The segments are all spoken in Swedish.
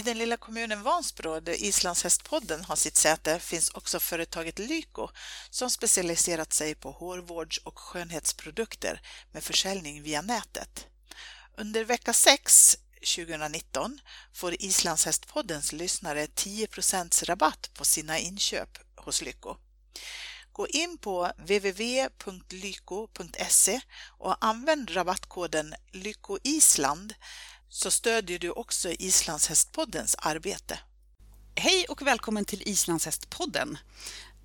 I den lilla kommunen Vansbro, där Islandshästpodden har sitt säte, finns också företaget Lyko som specialiserat sig på hårvårds och skönhetsprodukter med försäljning via nätet. Under vecka 6 2019 får Islandshästpoddens lyssnare 10% rabatt på sina inköp hos Lyko. Gå in på www.lyko.se och använd rabattkoden lykoisland så stödjer du också Islandshästpoddens arbete. Hej och välkommen till Islandshästpodden.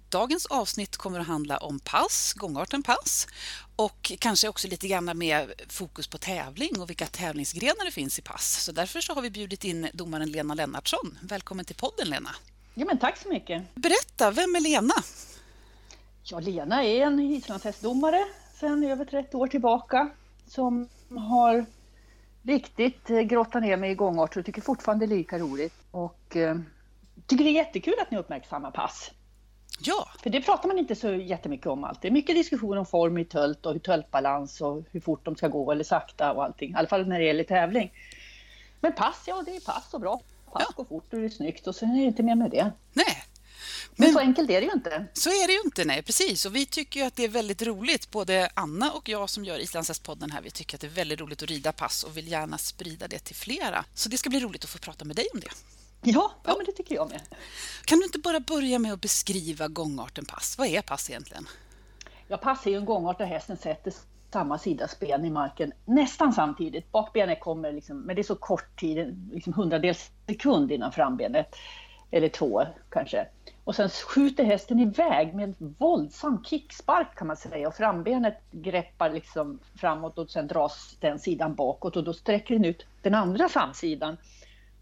Dagens avsnitt kommer att handla om pass, gångarten pass och kanske också lite grann med fokus på tävling och vilka tävlingsgrenar det finns i pass. Så därför så har vi bjudit in domaren Lena Lennartsson. Välkommen till podden Lena. Ja, men tack så mycket. Berätta, vem är Lena? Ja, Lena är en islandshästdomare sedan över 30 år tillbaka som har riktigt eh, grottat ner mig i gångarter och tycker fortfarande det är lika roligt. Och eh, tycker det är jättekul att ni uppmärksammar pass. Ja. För det pratar man inte så jättemycket om alltid. Mycket diskussion om form i tölt och töltbalans och hur fort de ska gå eller sakta och allting. I alla fall när det gäller tävling. Men pass, ja det är pass och bra. Pass ja. går fort och det är snyggt och sen är det inte mer med det. Nej, men, men, så enkelt är det ju inte. Så är det ju inte, nej precis. Och vi tycker ju att det är väldigt roligt, både Anna och jag som gör Islandshästpodden här, vi tycker att det är väldigt roligt att rida pass och vill gärna sprida det till flera. Så det ska bli roligt att få prata med dig om det. Ja, ja, men det tycker jag med. Kan du inte bara börja med att beskriva gångarten pass? Vad är pass egentligen? Ja, pass är ju en gångart där hästen sätter samma sidas ben i marken nästan samtidigt. Bakbenet kommer, liksom, men det är så kort tid, liksom hundradels sekund innan frambenet. Eller två kanske. Och sen skjuter hästen iväg med en våldsam kickspark kan man säga och frambenet greppar liksom framåt och sen dras den sidan bakåt och då sträcker den ut den andra framsidan.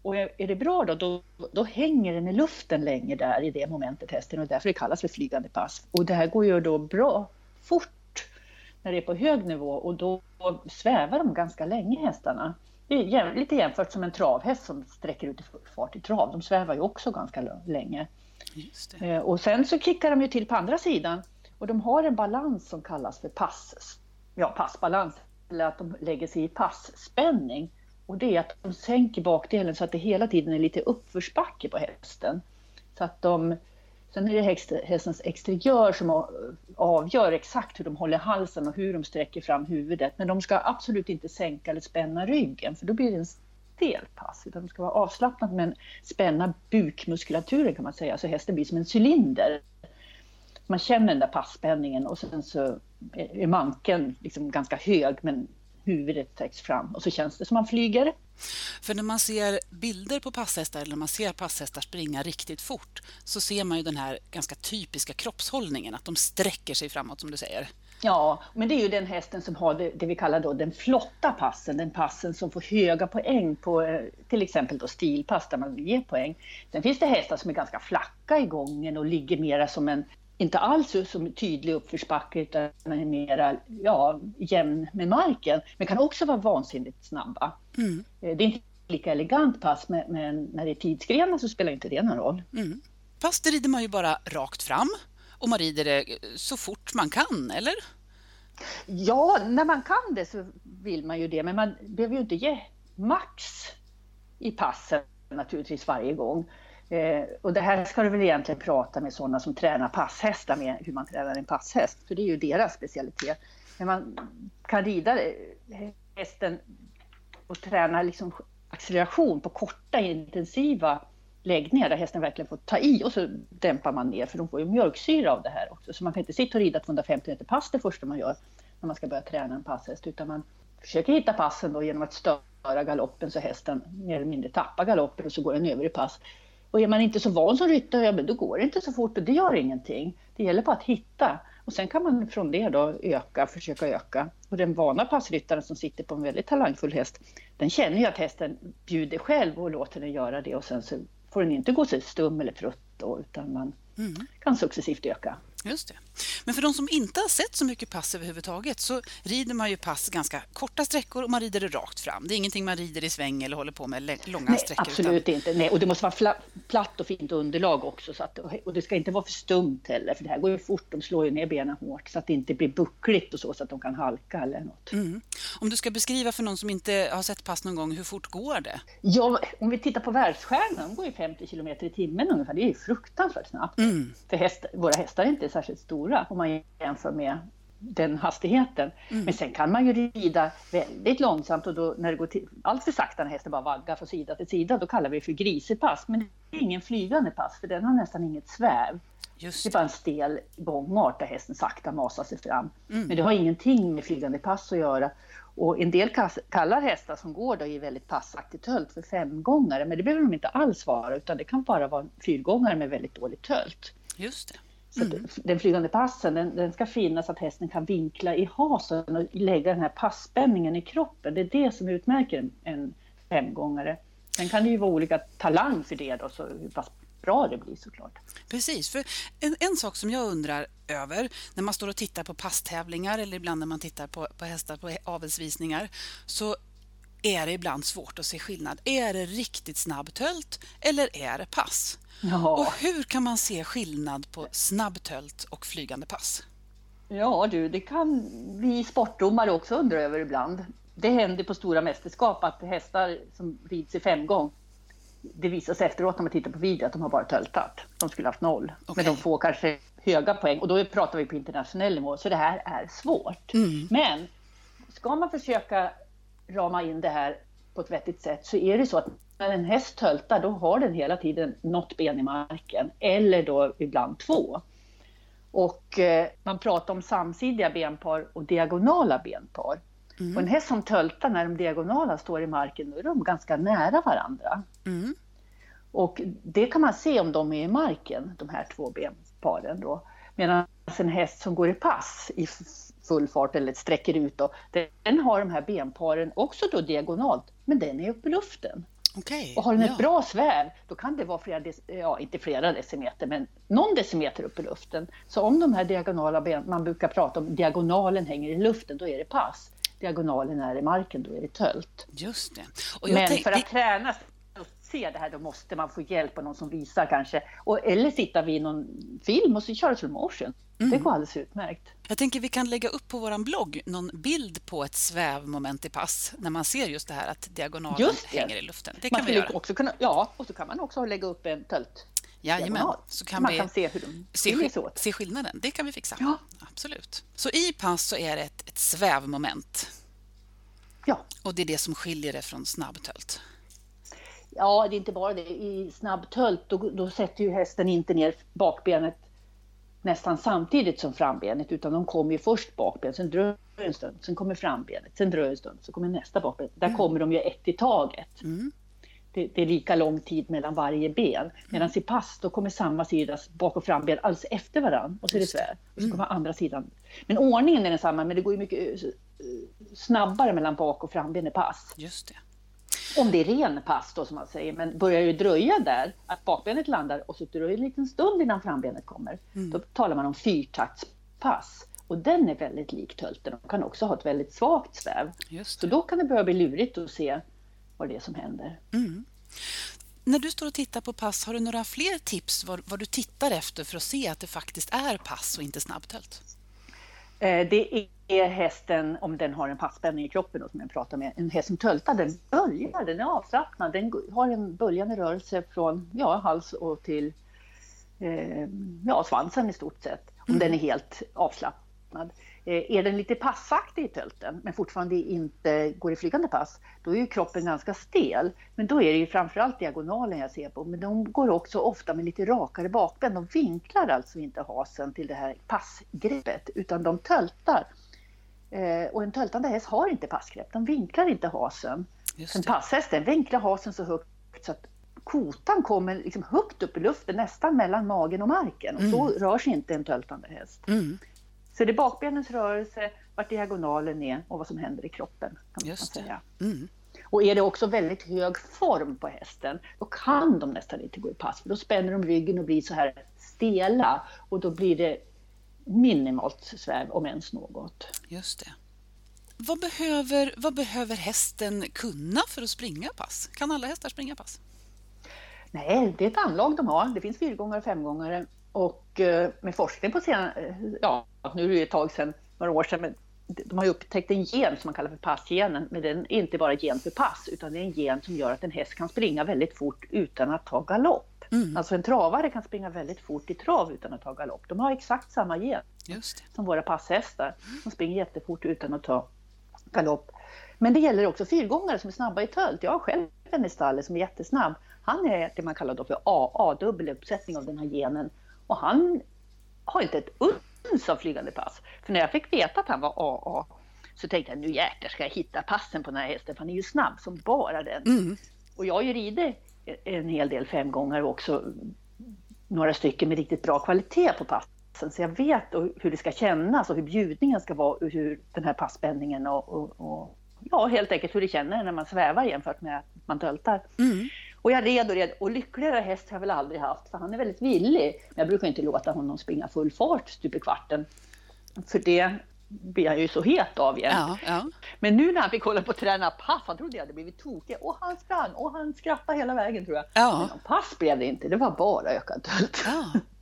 Och är det bra då, då, då hänger den i luften länge där i det momentet hästen och därför det kallas för flygande pass. Och det här går ju då bra fort när det är på hög nivå och då svävar de ganska länge hästarna. Det är lite jämfört som en travhäst som sträcker ut i fart i trav. De svävar ju också ganska länge. Eh, och sen så kickar de ju till på andra sidan och de har en balans som kallas för pass, ja, passbalans, eller att de lägger sig i passspänning. Och det är att de sänker bakdelen så att det hela tiden är lite uppförsbacke på hästen. Så att de, sen är det hästens exteriör som avgör exakt hur de håller halsen och hur de sträcker fram huvudet. Men de ska absolut inte sänka eller spänna ryggen för då blir det en stelt pass, utan de ska vara avslappnat men spänna bukmuskulaturen kan man säga, så hästen blir som en cylinder. Man känner den där passspänningen och sen så är manken liksom ganska hög men huvudet täcks fram och så känns det som man flyger. För när man ser bilder på passhästar eller när man ser passhästar springa riktigt fort så ser man ju den här ganska typiska kroppshållningen, att de sträcker sig framåt som du säger. Ja, men det är ju den hästen som har det, det, vi kallar då den flotta passen, den passen som får höga poäng på eh, till exempel då stilpass där man ger poäng. Sen finns det hästar som är ganska flacka i gången och ligger mera som en, inte alls som tydlig uppförsbacke utan är mera ja, jämn med marken, men kan också vara vansinnigt snabba. Mm. Eh, det är inte lika elegant pass, men, när det är tidsgrenar så spelar inte det någon roll. Mm. Det rider man ju bara rakt fram och man rider det så fort man kan, eller? Ja, när man kan det så vill man ju det, men man behöver ju inte ge max i passen naturligtvis varje gång. Eh, och det här ska du väl egentligen prata med sådana som tränar passhästar med, hur man tränar en passhäst, för det är ju deras specialitet. Men man kan rida hästen och träna liksom acceleration på korta intensiva läggningar där hästen verkligen får ta i och så dämpar man ner för de får ju mjölksyra av det här också. Så man kan inte sitta och rida 250 meter pass det första man gör när man ska börja träna en passhäst utan man försöker hitta passen då genom att störa galoppen så hästen mer eller mindre tappar galoppen och så går den över i pass. Och är man inte så van som ryttare, ja, men då går det inte så fort och det gör ingenting. Det gäller bara att hitta och sen kan man från det då öka, försöka öka. Och den vana passryttaren som sitter på en väldigt talangfull häst, den känner ju att hästen bjuder själv och låter den göra det och sen så får den inte gå sig stum eller trött då, utan man mm. kan successivt öka. Just det. Men för de som inte har sett så mycket pass överhuvudtaget så rider man ju pass ganska korta sträckor och man rider det rakt fram. Det är ingenting man rider i sväng eller håller på med långa Nej, sträckor. Absolut utan... inte. Nej, och det måste vara platt och fint underlag också. Så att, och det ska inte vara för stumt heller, för det här går ju fort. De slår ju ner benen hårt så att det inte blir buckligt och så, så att de kan halka eller något. Mm. Om du ska beskriva för någon som inte har sett pass någon gång, hur fort går det? Ja, om vi tittar på världsstjärnan, de går ju 50 kilometer i timmen ungefär. Det är ju fruktansvärt snabbt. Mm. För häst, våra hästar är inte särskilt stora om man jämför med den hastigheten. Mm. Men sen kan man ju rida väldigt långsamt och då när det går till, allt för sakta när hästen bara vaggar från sida till sida, då kallar vi det för grisepass. Men det är ingen flygande pass för den har nästan inget sväv. Just det. det är bara en stel gångart där hästen sakta masar sig fram. Mm. Men det har ingenting med flygande pass att göra. Och en del kallar hästar som går då i väldigt passaktigt tölt för femgångare, men det behöver de inte alls vara, utan det kan bara vara en fyrgångare med väldigt dåligt tölt. Just det. Mm. den flygande passen den, den, ska finnas att hästen kan vinkla i hasen och lägga den här passspänningen i kroppen. Det är det som utmärker en, en femgångare. Sen kan det ju vara olika talang för det då, så hur pass bra det blir såklart. Precis, för en, en sak som jag undrar över när man står och tittar på passtävlingar eller ibland när man tittar på, på hästar på avelsvisningar så är det ibland svårt att se skillnad. Är det riktigt snabbtölt eller är det pass? Ja. Och hur kan man se skillnad på snabbtölt och flygande pass? Ja du, det kan vi sportdomare också undra över ibland. Det händer på stora mästerskap att hästar som rids i femgång, det visar sig efteråt när man tittar på video att de har bara töltat. De skulle haft noll. Okay. Men de får kanske höga poäng och då pratar vi på internationell nivå, så det här är svårt. Mm. Men ska man försöka rama in det här på ett vettigt sätt så är det så att när en häst töltar då har den hela tiden något ben i marken eller då ibland två. Och eh, man pratar om samsidiga benpar och diagonala benpar. Mm. Och en häst som töltar när de diagonala står i marken, då är de ganska nära varandra. Mm. Och det kan man se om de är i marken, de här två benparen då. Medan en häst som går i pass i full fart eller sträcker ut, då, den har de här benparen också då diagonalt, men den är uppe i luften. Okay, och har den ett ja. bra sväv, då kan det vara flera, ja inte flera decimeter, men någon decimeter upp i luften. Så om de här diagonala ben, man brukar prata om diagonalen hänger i luften, då är det pass. Diagonalen är i marken, då är det tölt. Just det. men för att träna och se det här, då måste man få hjälp av någon som visar kanske. Och, eller sitta vid någon film och så köra slow motion. Mm. Det går alldeles utmärkt. Jag tänker vi kan lägga upp på vår blogg någon bild på ett svävmoment i pass när man ser just det här att diagonalen hänger i luften. Det kan vi göra. Också kunna, ja, och så kan man också lägga upp en tölt. Jajamän, så kan man vi kan se hur de se, se skillnaden. Det kan vi fixa. Ja. Absolut. Så i pass så är det ett, ett svävmoment. Ja. Och det är det som skiljer det från snabbtölt. Ja, det är inte bara det. I snabbtölt då, då sätter ju hästen inte ner bakbenet nästan samtidigt som frambenet utan de kommer ju först bakbenet, sen dröjer en stund, sen kommer frambenet, sen dröjer en stund, så kommer nästa bakben. Där mm. kommer de ju ett i taget. Mm. Det, det, är lika lång tid mellan varje ben. Medan i pass då kommer samma sidas bak och framben alldeles efter varandra och så är det svär. Och så kommer mm. andra sidan. Men ordningen är densamma men det går ju mycket eh, snabbare mellan bak och framben i pass. Just det. Om det är ren pass då som man säger, men börjar det dröja där, att bakbenet landar och så dröjer det en liten stund innan frambenet kommer, mm. då talar man om fyrtaktspass. Och den är väldigt lik tölten och kan också ha ett väldigt svagt sväv. Så då kan det börja bli lurigt att se vad det är som händer. Mm. När du står och tittar på pass, har du några fler tips vad, vad du tittar efter för att se att det faktiskt är pass och inte snabbtölt? Eh, det är hästen, om den har en passspänning i kroppen då, som jag pratar med, en häst som töltar, den böljar, den är avslappnad, den har en böljande rörelse från ja, hals och till eh, ja, svansen i stort sett, om mm. den är helt avslappnad. Eh, är den lite passaktig i tölten men fortfarande inte går i flygande pass, då är ju kroppen ganska stel. Men då är det ju framförallt diagonalen jag ser på. Men de går också ofta med lite rakare bakben. De vinklar alltså inte hasen till det här passgreppet utan de töltar. Eh, och en töltande häst har inte passgrepp, de vinklar inte hasen. En passhäst vinklar hasen så högt så att kotan kommer liksom högt upp i luften, nästan mellan magen och marken. Och mm. så rör sig inte en töltande häst. Mm. Så det är bakbenens rörelse, vart diagonalen är och vad som händer i kroppen. Kan man säga. Mm. Och är det också väldigt hög form på hästen, då kan de nästan inte gå i pass. För då spänner de ryggen och blir så här stela och då blir det minimalt sväv, om ens något. Just det. Vad behöver, vad behöver hästen kunna för att springa pass? Kan alla hästar springa pass? Nej, det är ett anlag de har. Det finns fyrgångare och femgångare. Och eh, med forskning på senare, ja, nu är det ju ett tag sedan, några år sedan, men de har upptäckt en gen som man kallar för passgenen, men den är inte bara gen för pass, utan det är en gen som gör att en häst kan springa väldigt fort utan att ta galopp. Mm. Alltså en travare kan springa väldigt fort i trav utan att ta galopp. De har exakt samma gen som våra passhästar. De springer jättefort utan att ta galopp. Men det gäller också fyrgångare som är snabba i tölt. Jag har själv en i stallet som är jättesnabb. Han är det man kallar då för AA, dubbel uppsättning av den här genen. Och han har inte ett uns av flygande pass. För när jag fick veta att han var AA så tänkte jag nu jäklar ska jag hitta passen på den här hästen för han är ju snabb som bara den. Mm. Och jag har ju ridit en hel del femgångare och också några stycken med riktigt bra kvalitet på passen. Så jag vet hur det ska kännas och hur bjudningen ska vara och hur den här passspänningen och, och, och ja, helt enkelt hur det känner när man svävar jämfört med att man töltar. Mm. Och jag red och red och lyckligare häst har jag väl aldrig haft för han är väldigt villig. Men jag brukar inte låta honom springa full fart stup i kvarten. För det blir han ju så het av igen. Ja, ja. Men nu när han fick hålla på att träna pass, han trodde jag hade blivit tokig. Och han sprang och han skrattade hela vägen tror jag. Ja. Men pass blev det inte, det var bara ökad tölt. Ja.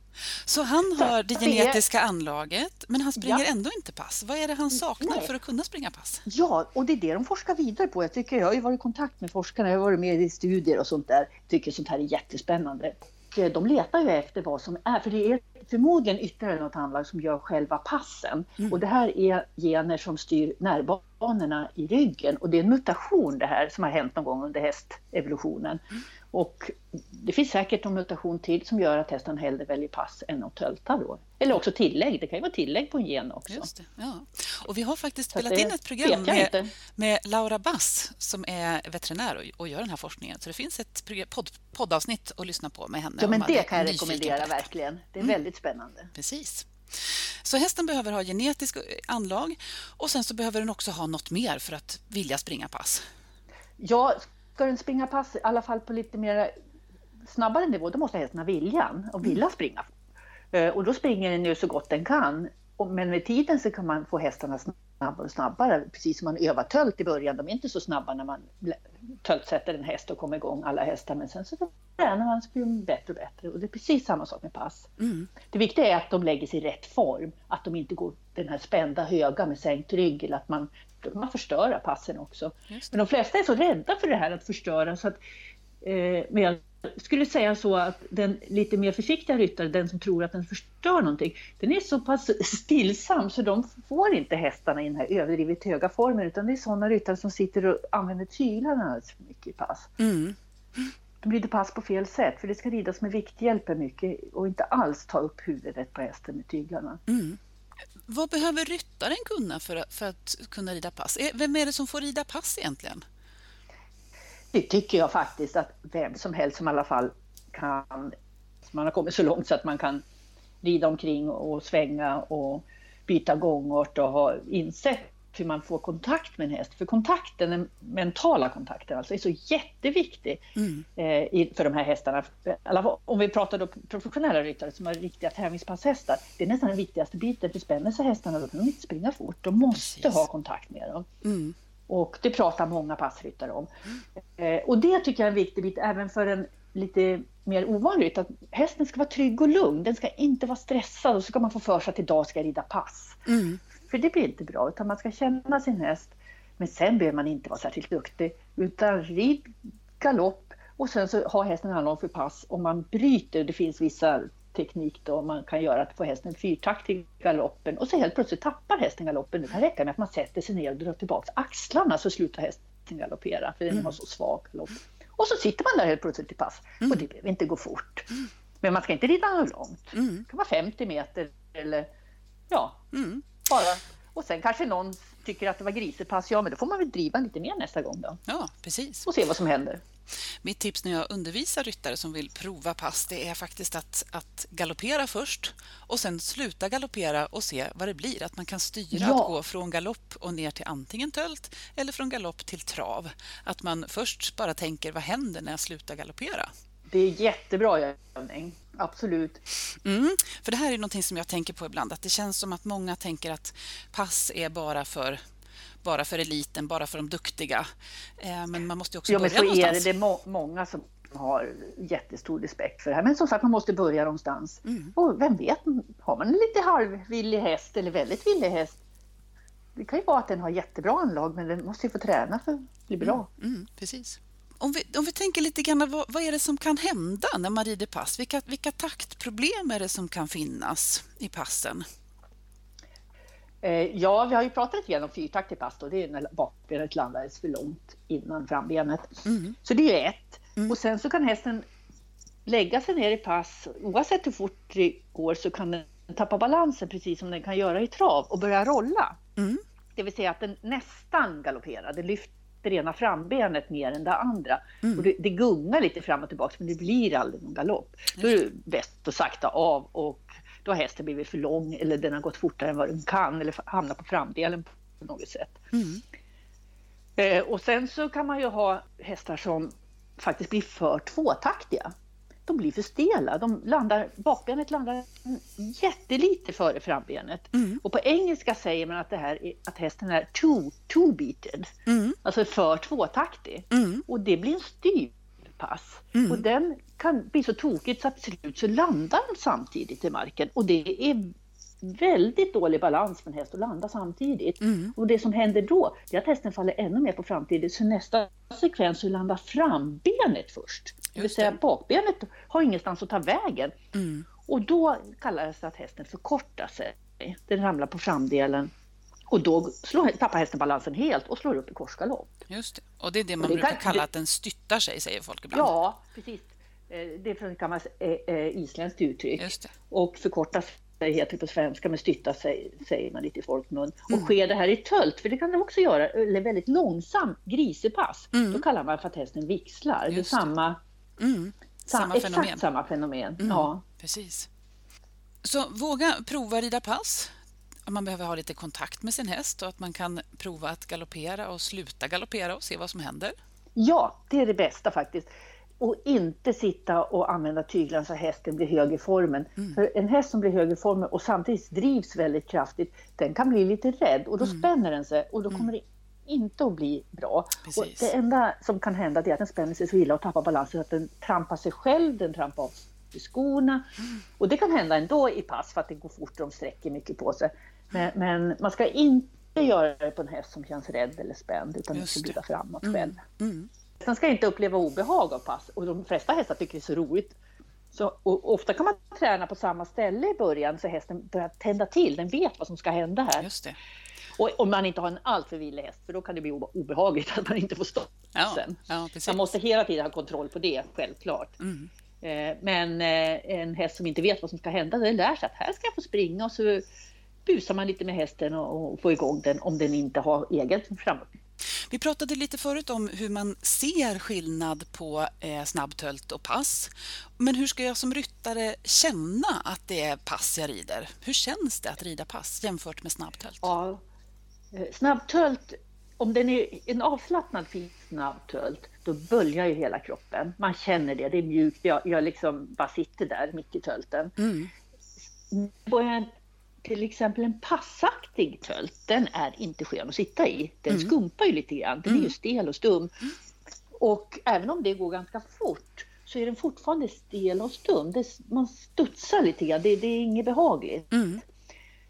Så han har det genetiska anlaget, men han springer ja. ändå inte pass. Vad är det han saknar Nej. för att kunna springa pass? Ja, och det är det de forskar vidare på. Jag, tycker, jag har ju varit i kontakt med forskarna, jag har varit med i studier och sånt där. Jag tycker sånt här är jättespännande. Eh, de letar ju efter vad som är, för det är förmodligen ytterligare något anlag som gör själva passen. Mm. Och det här är gener som styr nervbanorna i ryggen och det är en mutation det här som har hänt någon gång under hästevolutionen. Mm. Och det finns säkert en mutation till som gör att hästen hellre väljer pass än att tölta då. Eller också tillägg, det kan ju vara tillägg på en gen också. Just det, ja. Och vi har faktiskt spelat in ett program med, med, Laura Bass som är veterinär och, och, gör den här forskningen. Så det finns ett podd, poddavsnitt att lyssna på med henne. Ja, men det kan jag rekommendera verkligen. Det är mm. väldigt spännande. Precis. Så hästen behöver ha genetisk anlag och sen så behöver den också ha något mer för att vilja springa pass. Ja, ska den springa pass, i alla fall på lite mer snabbare nivå, då måste hästen ha viljan och vilja mm. springa. Eh, och då springer den ju så gott den kan. Men med tiden så kan man få hästarna snabbare och snabbare, precis som man övar tölt i början. De är inte så snabba när man töltsätter en häst och kommer igång alla hästar, men sen så tränar man så blir de bättre och bättre. Och det är precis samma sak med pass. Mm. Det viktiga är att de lägger sig i rätt form, att de inte går den här spända höga med sänkt rygg eller att man då kan man förstöra passen också. Men de flesta är så rädda för det här att förstöra så att eh, men jag skulle säga så att den lite mer försiktiga ryttaren, den som tror att den förstör någonting, den är så pass stillsam så de får inte hästarna i den här överdrivet höga formen utan det är sådana ryttare som sitter och använder tyglarna alldeles för mycket i pass. Mm. De rider pass på fel sätt för det ska ridas med vikthjälper mycket och inte alls ta upp huvudet på hästen med tyglarna. Mm. Vad behöver ryttaren kunna för, för att kunna rida pass? Vem är det som får rida pass egentligen? Det tycker jag faktiskt att vem som helst som i alla fall kan, man har kommit så långt så att man kan rida omkring och svänga och byta gångart och ha insett hur man får kontakt med en häst. För kontakten, den mentala kontakten alltså, är så jätteviktig mm. eh, för de här hästarna. om vi pratar då professionella ryttare som har riktiga tävlingspasshästar. Det är nästan den viktigaste biten, för spänner sig hästarna då kan de inte springa fort. De måste Precis. ha kontakt med dem. Mm. Och det pratar många passryttare om. Mm. Eh, och det tycker jag är en viktig bit även för en lite mer ovanligt att hästen ska vara trygg och lugn. Den ska inte vara stressad och så ska man få för sig att idag ska jag rida pass. Mm. För det blir inte bra, utan man ska känna sin häst. Men sen behöver man inte vara särskilt duktig, utan rid galopp och sen så har hästen anlag för pass. Om man bryter, det finns vissa teknik då man kan göra att få hästen fyrtaktig i galoppen och så helt plötsligt tappar hästen galoppen. Det kan räcka med att man sätter sig ner och drar tillbaka axlarna så slutar hästen galoppera för den mm. har så svag galopp. Och så sitter man där helt plötsligt i pass mm. och det behöver inte gå fort. Mm. Men man ska inte rida långt. Mm. Det kan vara 50 meter eller ja, mm. Bara. Och sen kanske någon tycker att det var grisepass, ja men då får man väl driva lite mer nästa gång då. Ja, precis. Och se vad som händer. Mitt tips när jag undervisar ryttare som vill prova pass det är faktiskt att, att galoppera först och sen sluta galoppera och se vad det blir. Att man kan styra ja. att gå från galopp och ner till antingen tölt eller från galopp till trav. Att man först bara tänker vad händer när jag slutar galoppera? Det är jättebra övning. Absolut. Mm, för det här är någonting som jag tänker på ibland, att det känns som att många tänker att pass är bara för bara för eliten, bara för de duktiga. Eh, men man måste också ja, börja men så någonstans. är det. Det är må många som har jättestor respekt för det här. Men som sagt, man måste börja någonstans. Mm. Och vem vet, har man en lite halvvillig häst eller väldigt villig häst, det kan ju vara att den har jättebra anlag, men den måste ju få träna för att bli bra. Mm, mm, precis. Om vi, om vi tänker lite grann, vad, vad, är det som kan hända när man rider pass? Vilka, vilka taktproblem är det som kan finnas i passen? Eh, ja, vi har ju pratat lite grann om fyrtaktig pass och det är när bakbenet landades för långt innan frambenet. Mm. Så det är ju ett. Mm. Och sen så kan hästen lägga sig ner i pass. Oavsett hur fort det går så kan den tappa balansen precis som den kan göra i trav och börja rolla. Mm. Det vill säga att den nästan galopperar. Den lyfter ena frambenet mer än det andra. Mm. Och det, det, gungar lite fram och tillbaka men det blir aldrig någon galopp. Då är det bäst att sakta av och då har hästen blivit för lång eller den har gått fortare än vad den kan eller hamnat på framdelen på något sätt. Mm. Eh, och sen så kan man ju ha hästar som faktiskt blir för tvåtaktiga. De blir för stela. De landar, bakbenet landar jättelite före frambenet. Mm. Och på engelska säger man att, det här är, att hästen är two, two-beated, mm. alltså för tvåtaktig. Mm. Och det blir en styv pass. Mm. Och den kan bli så tokigt så att till slut så landar den samtidigt i marken. Och det är väldigt dålig balans för en häst att landa samtidigt. Mm. Och det som händer då, är att hästen faller ännu mer på framtiden. Så nästa sekvens så landar frambenet först. Det vill säga bakbenet har ingenstans att ta vägen. Mm. Och då kallas det att hästen förkortar sig. Den ramlar på framdelen och då slår, tappar hästen balansen helt och slår upp i korsgalopp. Just det. Och det är det man det brukar kan, kalla att den styttar sig, säger folk ibland. Ja, precis. Eh, det är ett gammalt eh, eh, isländskt uttryck. Och förkortas heter på svenska, men stytta sig, säger man lite i folkmun. Mm. Och sker det här i tölt, för det kan det också göra, eller väldigt långsam grisepass, mm. då kallar man för att hästen vixlar. Just det är samma, mm. samma exakt fenomen. samma fenomen. Mm. Ja. Precis. Så våga prova rida pass man behöver ha lite kontakt med sin häst och att man kan prova att galoppera och sluta galoppera och se vad som händer? Ja, det är det bästa faktiskt. Och inte sitta och använda tyglarna så att hästen blir hög i formen. Mm. För en häst som blir hög i formen och samtidigt drivs väldigt kraftigt, den kan bli lite rädd och då mm. spänner den sig och då mm. kommer det inte att bli bra. Och det enda som kan hända är att den spänner sig så illa och tappar balansen att den trampar sig själv, den trampar av i skorna. Mm. Och det kan hända ändå i pass för att det går fort och de sträcker mycket på sig. Men, men, man ska inte göra det på en häst som känns rädd eller spänd utan man ska glida framåt mm. själv. Mm. Den ska inte uppleva obehag av pass och de flesta hästar tycker det är så roligt. Så, ofta kan man träna på samma ställe i början så hästen börjar tända till, den vet vad som ska hända här. Just det. Och om man inte har en alltför villig häst, för då kan det bli obehagligt att man inte får stopp ja, sen. Ja, man måste hela tiden ha kontroll på det, självklart. Mm. Eh, men eh, en häst som inte vet vad som ska hända, den lär sig att här ska jag få springa och så busar man lite med hästen och, får igång den om den inte har eget framåt. Vi pratade lite förut om hur man ser skillnad på eh, snabbtölt och pass. Men hur ska jag som ryttare känna att det är pass jag rider? Hur känns det att rida pass jämfört med snabbtölt? Ja, snabbtölt, om den är en avslappnad fin snabbtölt, då böljar ju hela kroppen. Man känner det, det är mjukt. Jag, jag liksom bara sitter där mitt i tölten. Mm. Börjar till exempel en passaktig tölt, den är inte skön att sitta i. Den mm. skumpar ju lite grann, den är ju mm. stel och stum. Mm. Och även om det går ganska fort så är den fortfarande stel och stum. Det, man studsar lite grann, det, det är inget behagligt. Mm.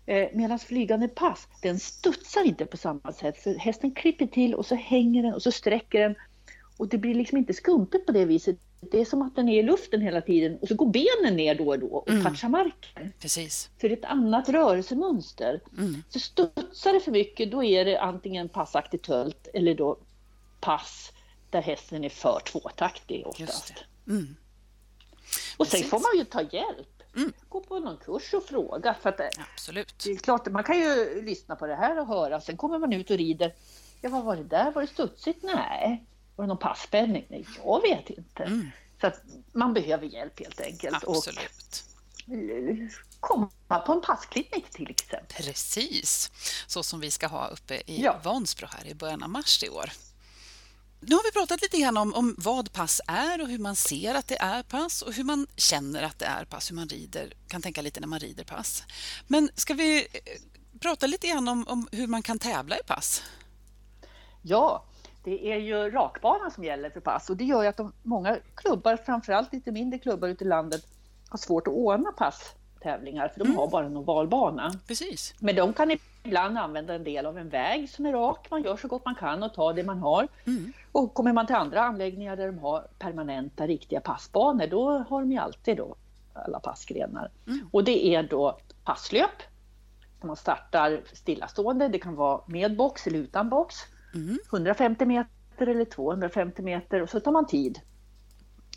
Eh, Medan flygande pass, den studsar inte på samma sätt. För hästen klipper till och så hänger den och så sträcker den. Och det blir liksom inte skumpigt på det viset det är som att den är i luften hela tiden och så går benen ner då och då och mm. touchar marken. Precis. Så det är ett annat rörelsemönster. Mm. Så studsar det för mycket då är det antingen passaktigt tölt eller då pass där hästen är för tvåtaktig oftast. Mm. Och sen får man ju ta hjälp. Mm. Gå på någon kurs och fråga. För att Absolut. Det är klart, man kan ju lyssna på det här och höra. Sen kommer man ut och rider. Ja, vad var det där? Var det studsigt? Nej. Var det någon passspänning? Nej, jag vet inte. Mm. Så att man behöver hjälp helt enkelt. Absolut. Och komma på en passklinik till exempel. Precis, så som vi ska ha uppe i ja. Vansbro här i början av mars i år. Nu har vi pratat lite grann om, om, vad pass är och hur man ser att det är pass och hur man känner att det är pass, hur man rider, kan tänka lite när man rider pass. Men ska vi eh, prata lite grann om, om hur man kan tävla i pass? Ja, det är ju rakbanan som gäller för pass och det gör ju att de, många klubbar, framförallt lite mindre klubbar ute i landet, har svårt att ordna pass passtävlingar för de mm. har bara en ovalbana. Precis. Men de kan ibland använda en del av en väg som är rak. Man gör så gott man kan och tar det man har. Mm. Och kommer man till andra anläggningar där de har permanenta riktiga passbanor, då har de ju alltid då alla passgrenar. Mm. Och det är då passlöp. Man startar stillastående, det kan vara med box eller utan box. Mm. 150 meter eller 250 meter och så tar man tid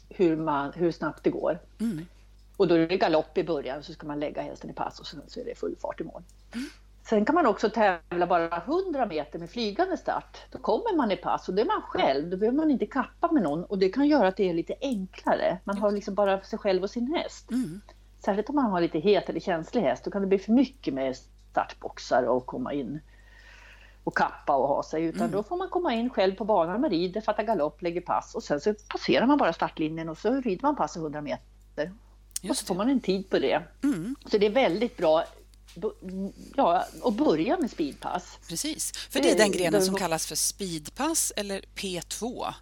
hur, man, hur snabbt det går. Mm. Och då är det galopp i början så ska man lägga hästen i pass och sen så är det full fart i mål. Mm. Sen kan man också tävla bara 100 meter med flygande start. Då kommer man i pass och det är man själv. Då behöver man inte kappa med någon och det kan göra att det är lite enklare. Man har liksom bara sig själv och sin häst. Mm. Särskilt om man har lite het eller känslig häst. Då kan det bli för mycket med startboxar och komma in och kappa och ha sig. Utan mm. då får man komma in själv på banan med rider, fatta galopp, lägger pass och sen så passerar man bara startlinjen och så rider man pass 100 meter. Just och så får man en tid på det. Mm. Så det är väldigt bra ja, att börja med speedpass. Precis, för det är den grenen som kallas för speedpass eller P2.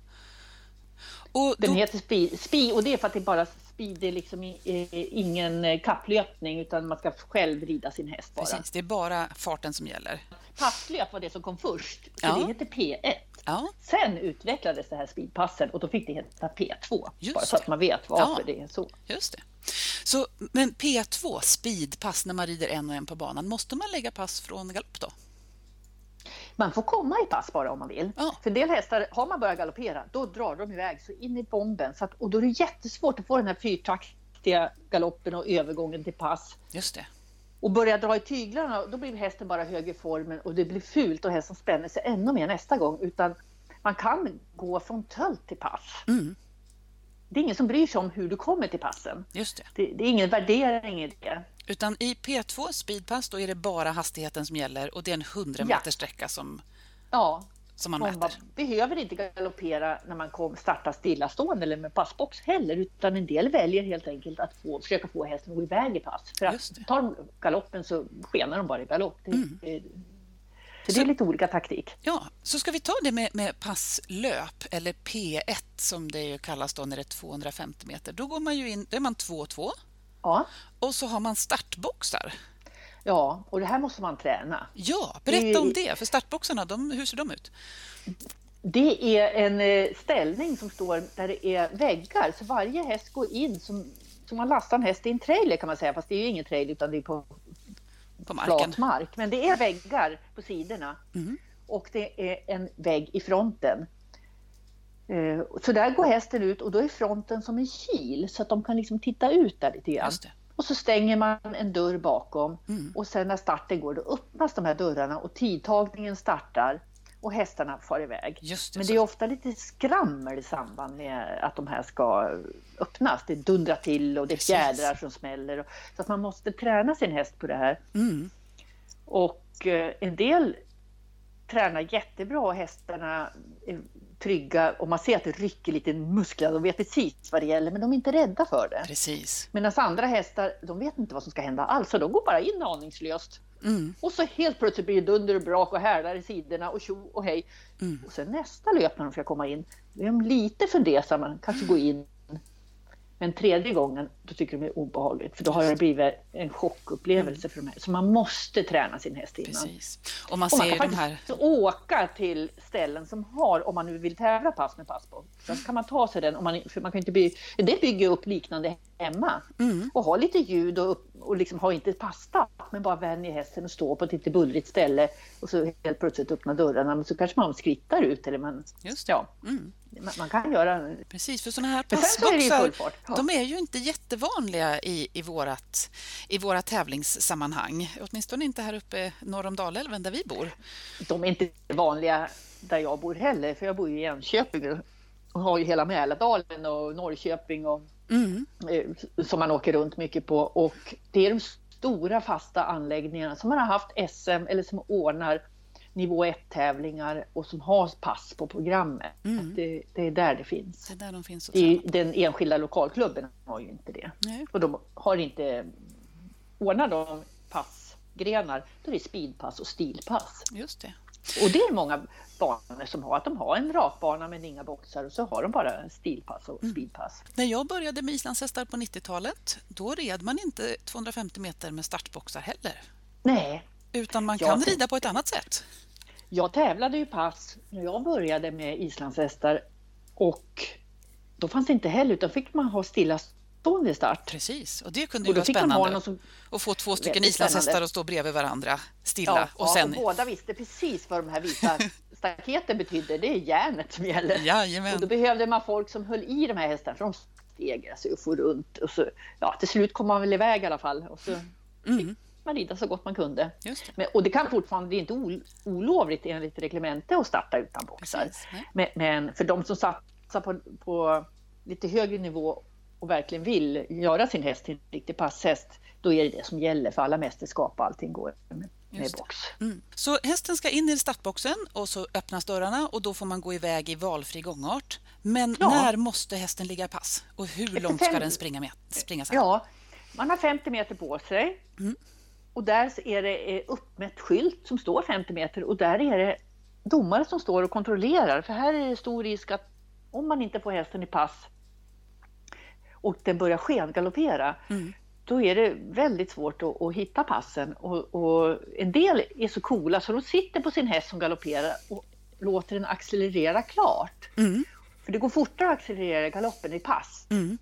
Och den heter speed, speed och det är för att det är bara speed, det är liksom ingen kapplöpning utan man ska själv rida sin häst bara. Precis, det är bara farten som gäller. Passlöp var det som kom först, så ja. det heter P1. Ja. Sen utvecklades det här speedpassen och då fick det heta P2. Just bara så att man vet varför ja. det är så. Just det. Så, men P2, speedpass, när man rider en och en på banan, måste man lägga pass från galopp då? Man får komma i pass bara om man vill. Ja. För en del hästar, har man börjat galoppera, då drar de iväg så in i bomben. Så att, och då är det jättesvårt att få den här fyrtaktiga galoppen och övergången till pass. Just det. Och börjar dra i tyglarna, då blir hästen bara hög i formen och det blir fult och hästen spänner sig ännu mer nästa gång. Utan man kan gå från tölt till pass. Mm det är ingen som bryr sig om hur du kommer till passen. Just det. Det, det är ingen värdering i det. Utan i P2 speedpass då är det bara hastigheten som gäller och det är en 100 meter sträcka som, ja. som man, man mäter. behöver inte galoppera när man kom, startar stillastående eller med passbox heller utan en del väljer helt enkelt att få, försöka få hästen att gå iväg i pass. För att tar de galoppen så skenar de bara i galopp. Det, mm. Det, så, det är lite olika taktik. Ja, så ska vi ta det med, med passlöp eller P1 som det ju kallas då när det är 250 meter. Då går man ju in, då är man 2-2. Ja. Och så har man startboxar. Ja, och det här måste man träna. Ja, berätta om det. För startboxarna, de, hur ser de ut? Det är en eh, ställning som står där det är väggar. Så varje häst går in som, som man lastar en häst i en trailer kan man säga. Fast det är ju ingen trailer utan det är på på marken. flat mark. Men det är väggar på sidorna mm. och det är en vägg i fronten. Eh, så där går hästen ut och då är fronten som en kil så att de kan liksom titta ut där lite grann. Och så stänger man en dörr bakom mm. och sen när starten går då öppnas de här dörrarna och tidtagningen startar och hästarna far iväg. Det, Men det är ofta lite skrammel i samband med att de här ska öppnas. Det dundrar till och det är fjädrar som smäller. Så att man måste träna sin häst på det här. Mm. Och eh, en del tränar jättebra och hästarna är trygga och man ser att det rycker lite i musklerna. De vet precis vad det gäller men de är inte rädda för det. Precis. Medan andra hästar, de vet inte vad som ska hända alls. Så de går bara in aningslöst. Mm. Och så helt plötsligt blir det dunder och brak och härdar i sidorna och tjo och hej. Mm. Och sen nästa löp när de ska komma in, då är de lite fundersamma, kanske gå in men tredje gången, då tycker de det är obehagligt. För då har det blivit en chockupplevelse för de här. Så man måste träna sin häst innan. Precis. Och man, ser och man kan de här... åka till ställen som har, om man nu vill tävla pass med pass på. Sen kan man ta sig den, om man, för man kan inte bygga, det bygger upp liknande hemma. Mm. Och ha lite ljud och, och liksom ha inte passstart men bara vänjer hästen att stå på ett lite bullrigt ställe och så helt plötsligt öppna dörrarna, men så kanske man skrittar ut eller man... Just det. Ja, Mm. man, man kan göra... Precis, för sådana här så är passboxar fart. Ja. de är ju inte jättevanliga i, i, vårat, i våra tävlingssammanhang. Åtminstone inte här uppe norr om Dalälven där vi bor. De är inte vanliga där jag bor heller, för jag bor ju i Enköping och har ju hela Mälardalen och Norrköping och, Mm. eh, som man åker runt mycket på. Och det är de stora fasta anläggningarna som man har haft SM eller som ordnar nivå 1-tävlingar och som har pass på programmet. Mm. Det, det är där det finns. Det är där de finns Det den enskilda lokalklubben har ju inte det. Nej. Och de har inte ordnat de passgrenar, då är det speedpass och stilpass. Just det. Och det är många banor som har, att de har en rakbana men inga boxar och så har de bara stilpass och speedpass. När jag började med islandshästar på 90-talet, då red man inte 250 meter med startboxar heller. Nej, Utan man Ja. kan rida på ett annat sätt. Jag tävlade ju pass när jag började med islandshästar och då fanns det inte heller, utan fick man ha stillastående start. Precis, och det kunde Och ju vara spännande. som Att få två stycken islandshästar att stå bredvid varandra stilla. Ja, och sen... och båda visste precis vad de här vita staketen betydde. Det är järnet som gäller. Jajamän. Och då behövde man folk som höll i de här hästarna för de stegrar sig och for runt. Och så, ja, till slut kom man väl iväg i alla fall. Och så Mm, man rida så gott man kunde. det. Men, och det kan fortfarande, det är inte ol, olovligt enligt reglemente att starta utan boxar. Men, men för de som satsar på, på lite högre nivå och verkligen vill göra sin häst till en riktig passhäst, då är det det som gäller för alla mästerskap och allting går med, med box. Mm. Så hästen ska in i startboxen och så öppnas dörrarna och då får man gå iväg i valfri gångart. Men Ja. när måste hästen ligga i pass? Och hur Efter långt ska fem- den springa, med, springa sen? Ja, man har 50 meter på sig. Mm. Och där är det eh, uppmätt skylt som står 50 meter och där är det domare som står och kontrollerar. För här är det stor risk att om man inte får hästen i pass och den börjar skengaloppera, Mm. då är det väldigt svårt att, att hitta passen. Och, och en del är så coola så de sitter på sin häst som galopperar och låter den accelerera klart. Mm. För det går fortare att accelerera galoppen i pass Mm.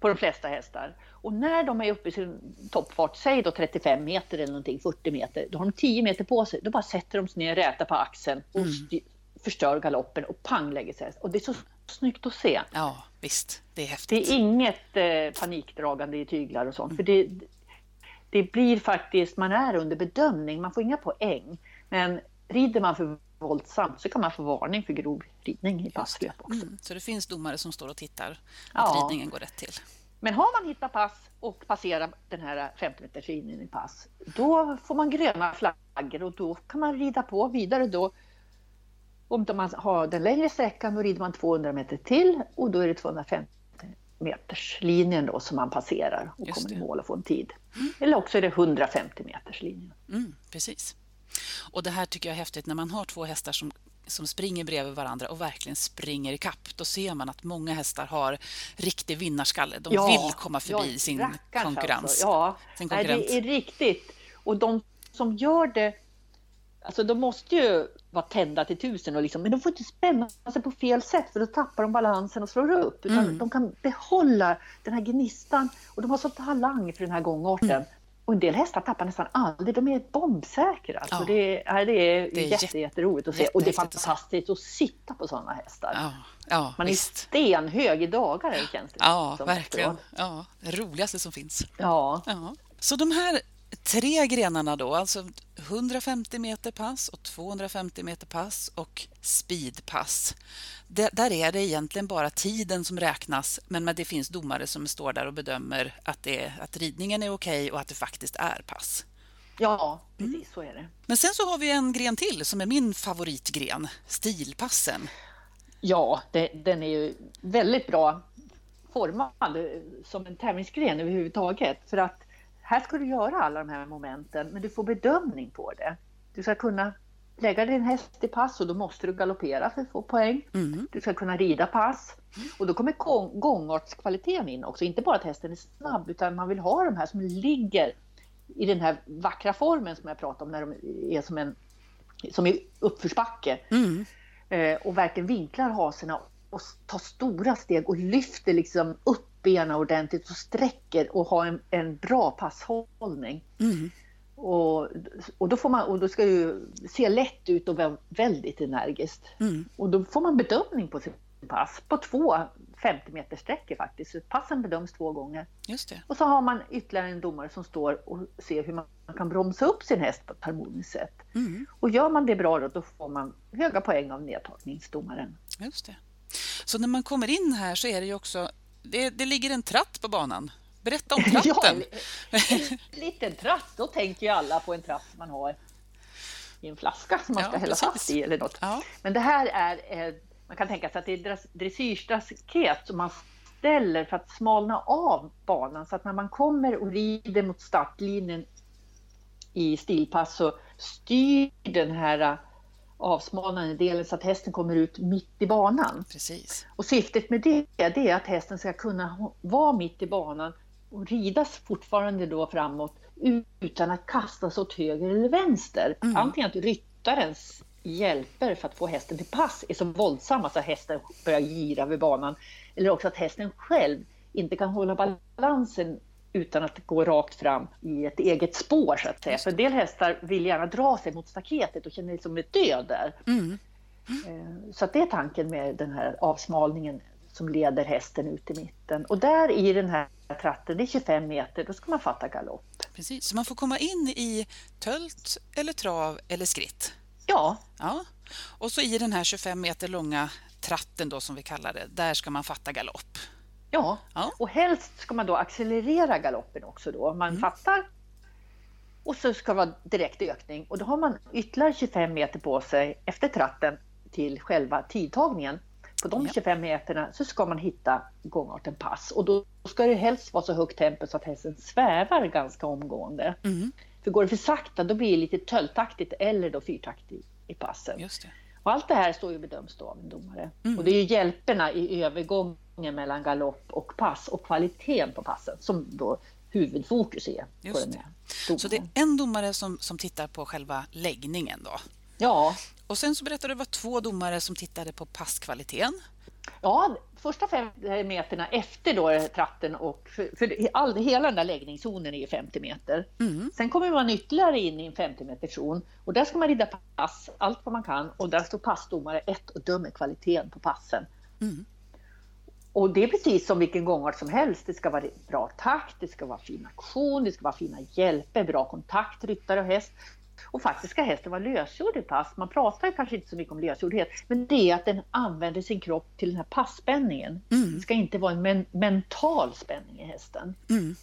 på de flesta hästar. Och när de är uppe i sin toppfart, säg då 35 meter eller någonting, 40 meter, då har de 10 meter på sig. Då bara sätter de sig ner, rätar på axeln och styr, förstör galoppen och pang lägger sig. Och det är så snyggt att se. Ja, visst. Det är Det häftigt. är inget eh, panikdragande i tyglar och sånt. För det, det blir faktiskt, man är under bedömning, man får inga poäng. Men rider man för våldsamt så kan man få varning för grov ridning i passlöp också. Mm. Så det finns domare som står och tittar att Ja. ridningen går rätt till. Men har man hittat pass och passerar den här 50 meters linjen i pass, då får man gröna flaggor och då kan man rida på vidare då. Om man har den längre sträckan, då rider man 200 meter till och då är det 250 meters linjen då som man passerar och kommer i mål och får en tid. Eller också är det 150 meters linjen. Mm, precis. Och det här tycker jag är häftigt när man har två hästar som, som springer bredvid varandra och verkligen springer i kapp. Då ser man att många hästar har riktig vinnarskalle. De vill komma förbi ja, sin rackarns konkurrens. Alltså. Ja, sin Nej, konkurrent. det är riktigt. Och de som gör det, alltså de måste ju vara tända till tusen, och liksom, men de får inte spänna sig på fel sätt för då tappar de balansen och slår upp. Utan Mm. De kan behålla den här gnistan och de har så talang för den här gångarten. Mm. Och en del hästar tappar nästan aldrig, de är bombsäkra. Alltså Ja. det, är, det är, Det är jätte, jätte- jätteroligt att se. Och det är fantastiskt att sitta på sådana hästar. Ja, ja Man är visst. stenhög i dagar känns det Ja, verkligen. efteråt. Ja, det roligaste som finns. Ja. Ja. Så de här tre grenarna då, alltså 150 meter pass och 250 meter pass och speedpass. Det, där är det egentligen bara tiden som räknas, men, det finns domare som står där och bedömer att, det, att ridningen är okej och att det faktiskt är pass. Ja, precis så är det. Men sen så har vi en gren till som är min favoritgren, stilpassen. Ja, det, den är ju väldigt bra formad som en tävlingsgren överhuvudtaget. För att här ska du göra alla de här momenten, men du får bedömning på det. Du ska kunna lägga din häst i pass och då måste du galoppera för att få poäng. Mm. Du ska kunna rida pass. Och då kommer gång, gångartskvaliteten in också. Inte bara att hästen är snabb, utan man vill ha de här som ligger i den här vackra formen som jag pratade om, när de är som en som är uppförsbacke Mm. eh, och verkligen vinklar haserna och tar stora steg och lyfter liksom upp benen ordentligt och sträcker och har en, en bra passhållning. Mm. Och, och, då får man, och då ska det se lätt ut och vara väldigt energiskt. Mm. Och då får man bedömning på sin pass på två 50 meters sträckor faktiskt. Så passen bedöms två gånger. Just det. Och så har man ytterligare en domare som står och ser hur man kan bromsa upp sin häst på ett harmoniskt sätt. Mm. Och gör man det bra då, då får man höga poäng av nedtagningsdomaren. Just det. Så när man kommer in här så är det ju också, det, det ligger en tratt på banan. Berätta om tratten. ja, en liten tratt, då tänker ju alla på en tratt man har i en flaska som man ska ja, hälla precis. fast i eller något. Ja. Men det här är, man kan tänka sig att det är dressyrstaket som man ställer för att smalna av banan så att när man kommer och rider mot startlinjen i stilpass så styr den här avsmalnande delen så att hästen kommer ut mitt i banan. Precis. Och syftet med det, det är att hästen ska kunna vara mitt i banan och ridas fortfarande då framåt utan att kastas åt höger eller vänster. Mm. Antingen att ryttarens hjälper för att få hästen till pass är så våldsamma så att hästen börjar gira över banan. Eller också att hästen själv inte kan hålla balansen utan att gå rakt fram i ett eget spår så att säga. För en del hästar vill gärna dra sig mot staketet och känner liksom ett död där. Mm. Mm. Så att det är tanken med den här avsmalningen som leder hästen ut i mitten. Och där i den här tratten, det är 25 meter, då ska man fatta galopp. Precis, så man får komma in i tölt eller trav eller skritt? Ja. ja. Och så i den här 25 meter långa tratten då som vi kallar det, där ska man fatta galopp? Ja, ja. och helst ska man då accelerera galoppen också då. Man mm. fattar och så ska det vara direkt ökning och då har man ytterligare 25 meter på sig efter tratten till själva tidtagningen. På de 25 meterna så ska man hitta gångarten pass och då ska det helst vara så högt tempo så att hästen svävar ganska omgående. Mm. För går det för sakta då blir det lite töltaktigt eller då fyrtaktigt i passen. Just det. Och allt det här står ju bedöms då av en domare. Mm. Och det är ju hjälperna i övergången mellan galopp och pass och kvaliteten på passen som då huvudfokus är. Just på den här Så det är en domare som, som tittar på själva läggningen då? Ja. Och sen så berättade du att det var två domare som tittade på passkvaliteten. Ja, första fem meterna efter då tratten och för, för all, hela den där läggningszonen är ju 50 meter. Mm. Sen kommer man ytterligare in i en 50 meters zon och där ska man rida pass allt vad man kan och där står passdomare ett och dömer kvaliteten på passen. Mm. Och det är precis som vilken gångart som helst. Det ska vara bra takt, det ska vara fin aktion, det ska vara fina hjälper, bra kontakt ryttare och häst. Och faktiskt ska hästen vara lösgjord i pass. Man pratar kanske inte så mycket om lösgjordhet, men det är att den använder sin kropp till den här passspänningen. Mm. Det ska inte vara en men mental spänning i hästen. Mm.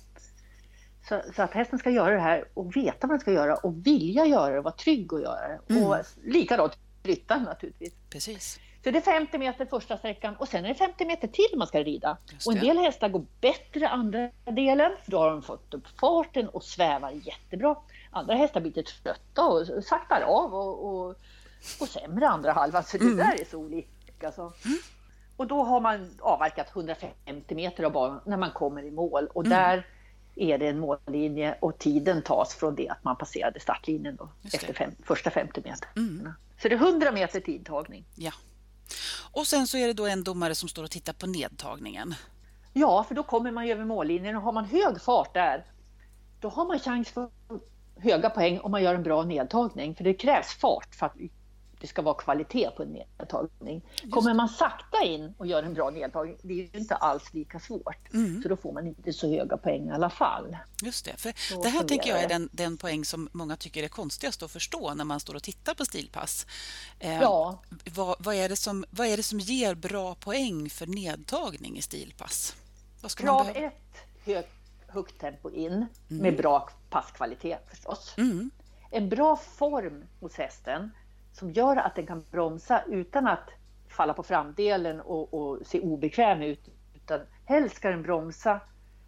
Så, så, att hästen ska göra det här och veta vad den ska göra och vilja göra det och vara trygg att göra det. Mm. Och likadant ryttaren naturligtvis. Precis. Så det är 50 meter första sträckan och sen är det 50 meter till man ska rida. Och en del hästar går bättre andra delen för då har de fått upp farten och svävar jättebra. Andra hästar blir lite trötta och saktar av och, och, och sämre andra halvan. Så det mm. där är så olika. Så. Mm. Och då har man avverkat 150 meter av banan när man kommer i mål och mm. där är det en mållinje och tiden tas från det att man passerade startlinjen då, efter fem, första 50 meter. Mm. Så det är 100 meter tidtagning. Ja. Och sen så är det då en domare som står och tittar på nedtagningen. Ja, för då kommer man ju över mållinjen och har man hög fart där, då har man chans för höga poäng om man gör en bra nedtagning. För det krävs fart för att det ska vara kvalitet på en nedtagning. Kommer man sakta in och gör en bra nedtagning, det är ju inte alls lika svårt. Mm. Så då får man inte så höga poäng i alla fall. Just det, för det här tänker jag är den, den poäng som många tycker är konstigast att förstå när man står och tittar på stilpass. Eh, ja. vad, vad, är det som, vad är det som ger bra poäng för nedtagning i stilpass? Krav 1, högt högt tempo in mm. med bra passkvalitet förstås. Mm. En bra form hos hästen som gör att den kan bromsa utan att falla på framdelen och, och se obekväm ut. Utan helst ska den bromsa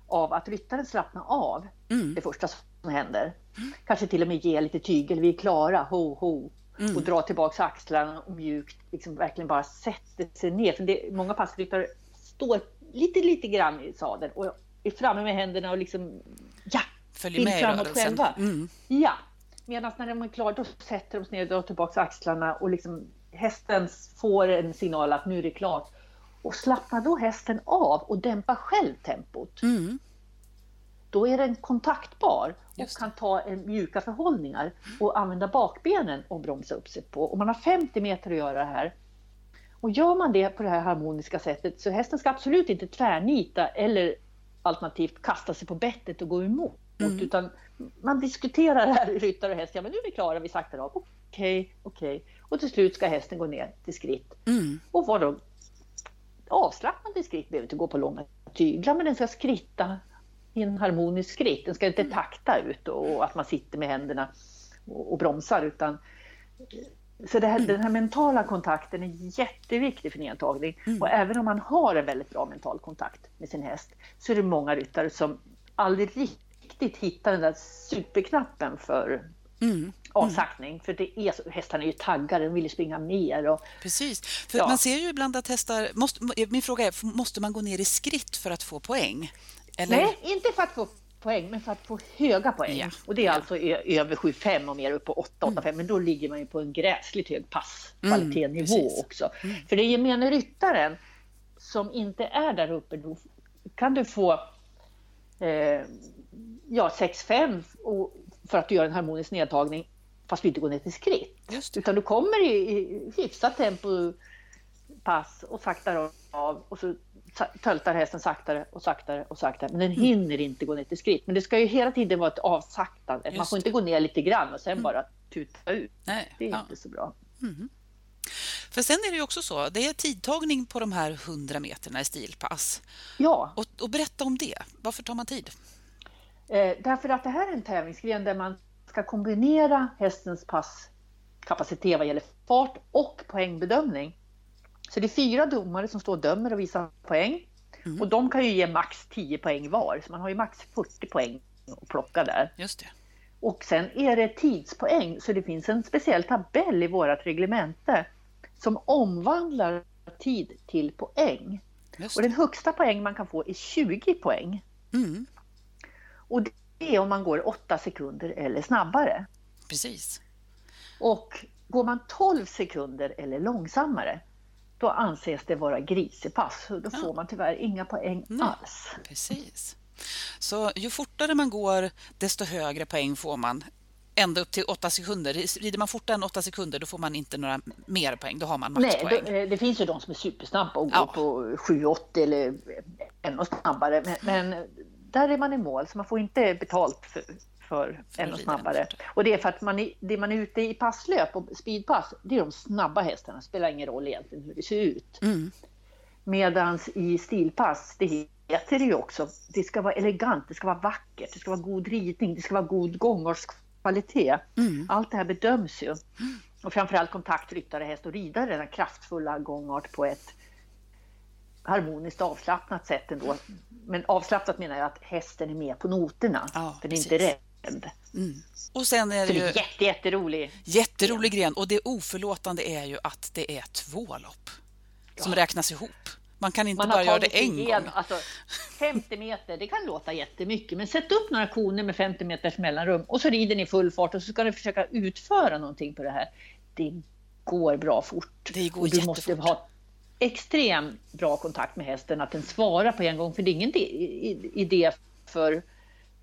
av att ryttaren slappnar av, mm. det första som händer. Mm. Kanske till och med ge lite tygel, vi är klara, ho ho. Mm. Och dra tillbaka axlarna och mjukt liksom verkligen bara sätter sig ner. För det, många passryttare står lite, lite grann i sadeln och är framme med händerna och liksom ja, följer med framåt rörelsen. själva. Mm. Ja, medan när de är klara då sätter de sig ner och drar tillbaka axlarna och liksom hästen får en signal att nu är det klart. Och slappnar då hästen av och dämpar själv tempot. Mm. Då är den kontaktbar och kan ta en mjuka förhållningar och använda bakbenen och bromsa upp sig på. Och man har 50 meter att göra det här. Och gör man det på det här harmoniska sättet så hästen ska absolut inte tvärnita eller alternativt kasta sig på bettet och gå emot. Mm. Utan man diskuterar det här ryttare och häst. Ja, men nu är vi klara, vi saktar av. Okej, okay, okej. Okay. Och till slut ska hästen gå ner till skritt. Mm. Och vara då avslappnad i skritt, behöver inte gå på långa tyglar, men den ska skritta i en harmonisk skritt. Den ska inte mm. takta ut och att man sitter med händerna och, och bromsar utan så det här, mm. den här mentala kontakten är jätteviktig för nedtagning. Mm. Och även om man har en väldigt bra mental kontakt med sin häst så är det många ryttare som aldrig riktigt hittar den där superknappen för mm. avsaktning. För det är hästarna är ju taggade, de vill springa mer. Och, Precis, för ja. man ser ju ibland att hästar... Måste, min fråga är, måste man gå ner i skritt för att få poäng? Eller? Nej, inte för att få poäng, men för att få höga poäng. Ja. Och det är ja. alltså över 7-5 och mer upp på 8-8-5, mm. men då ligger man ju på en gräsligt hög passkvalitetsnivå mm, också. Mm. För det gemene ryttaren som inte är där uppe, då kan du få eh, ja, 6-5 för att du gör en harmonisk nedtagning fast du inte går ner till skritt. Utan du kommer i, i hyfsat tempo pass och saktar av och så töltar hästen saktare och saktare och saktare. Men den mm. hinner inte gå ner till skritt. Men det ska ju hela tiden vara ett avsaktande. Just Man får inte gå ner lite grann och sen mm. bara tuta ut. Nej, det är ja. inte så bra. Mm. För sen är det också så, det är tidtagning på de här 100 meterna i stilpass. Ja. Och, och berätta om det. Varför tar man tid? Eh, därför att det här är en tävlingsgren där man ska kombinera hästens passkapacitet vad gäller fart och poängbedömning. Så det är fyra domare som står och dömer och visar poäng. Mm. Och de kan ju ge max 10 poäng var, så man har ju max 40 poäng att plocka där. Just det. Och sen är det tidspoäng, så det finns en speciell tabell i vårt reglemente som omvandlar tid till poäng. Och den högsta poäng man kan få är 20 poäng. Mm. Och det är om man går 8 sekunder eller snabbare. Precis. Och går man 12 sekunder eller långsammare, då anses det vara grisepass. Då får ja. man tyvärr inga poäng Nej, alls. Precis. Så ju fortare man går, desto högre poäng får man. Ända upp till 8 sekunder. Rider man fortare än 8 sekunder då får man inte några mer poäng. Då har man maxpoäng. Nej, det finns ju de som är supersnabba och ja. går på 7,80 eller ännu snabbare. Men, men, där är man i mål, så man får inte betalt för, för ännu snabbare. Och det är för att man är, det man är ute i passlöp och speedpass, det är de snabba hästarna. Det spelar ingen roll egentligen hur det ser ut. Mm. Medans i stilpass, det heter det ju också, det ska vara elegant, det ska vara vackert, det ska vara god ridning, det ska vara god gångartskvalitet. Mm. Allt det här bedöms ju. Mm. Och framförallt kontakt ryttare, häst och ridare, den kraftfulla gångart på ett harmoniskt avslappnat sätt ändå. Men avslappnat menar jag att hästen är med på noterna. Ja, den är precis. inte rädd. Mm. Och sen är det, ju... det är jätte, jätterolig. Jätterolig gren. Och det oförlåtande är ju att det är två lopp ja. som räknas ihop. Man kan inte Man bara göra det en igen, gång. Alltså, 50 meter, det kan låta jättemycket, men sätt upp några koner med 50 meters mellanrum och så rider ni full fart och så ska ni försöka utföra någonting på det här. Det går bra fort. Det går och du måste ha extremt bra kontakt med hästen, att den svarar på en gång, för det är ingen idé för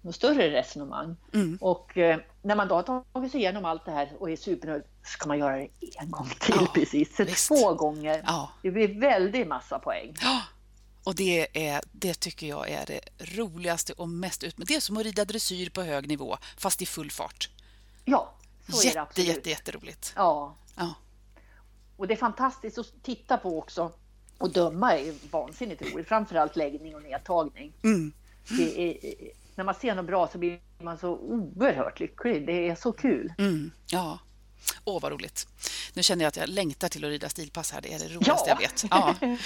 något större resonemang. Mm. Och eh, när man då har tagit sig igenom allt det här och är supernöjd ska man göra det en gång till ja, precis. Så två gånger. Ja. Det blir väldigt massa poäng. Ja. Och det, är, det tycker jag är det roligaste och mest ut Det är som att rida dressyr på hög nivå, fast i full fart. Ja, så Jätte, är det absolut. Jätte, jätteroligt. Ja. ja. Och det är fantastiskt att titta på också. Och döma är vansinnigt roligt, framförallt läggning och nedtagning. Mm. Det är, när man ser något bra så blir man så oerhört lycklig. Det är så kul. Mm, ja. Åh, vad roligt. Nu känner jag att jag längtar till att rida stilpass här. Det är det roligaste ja. jag vet. Ja.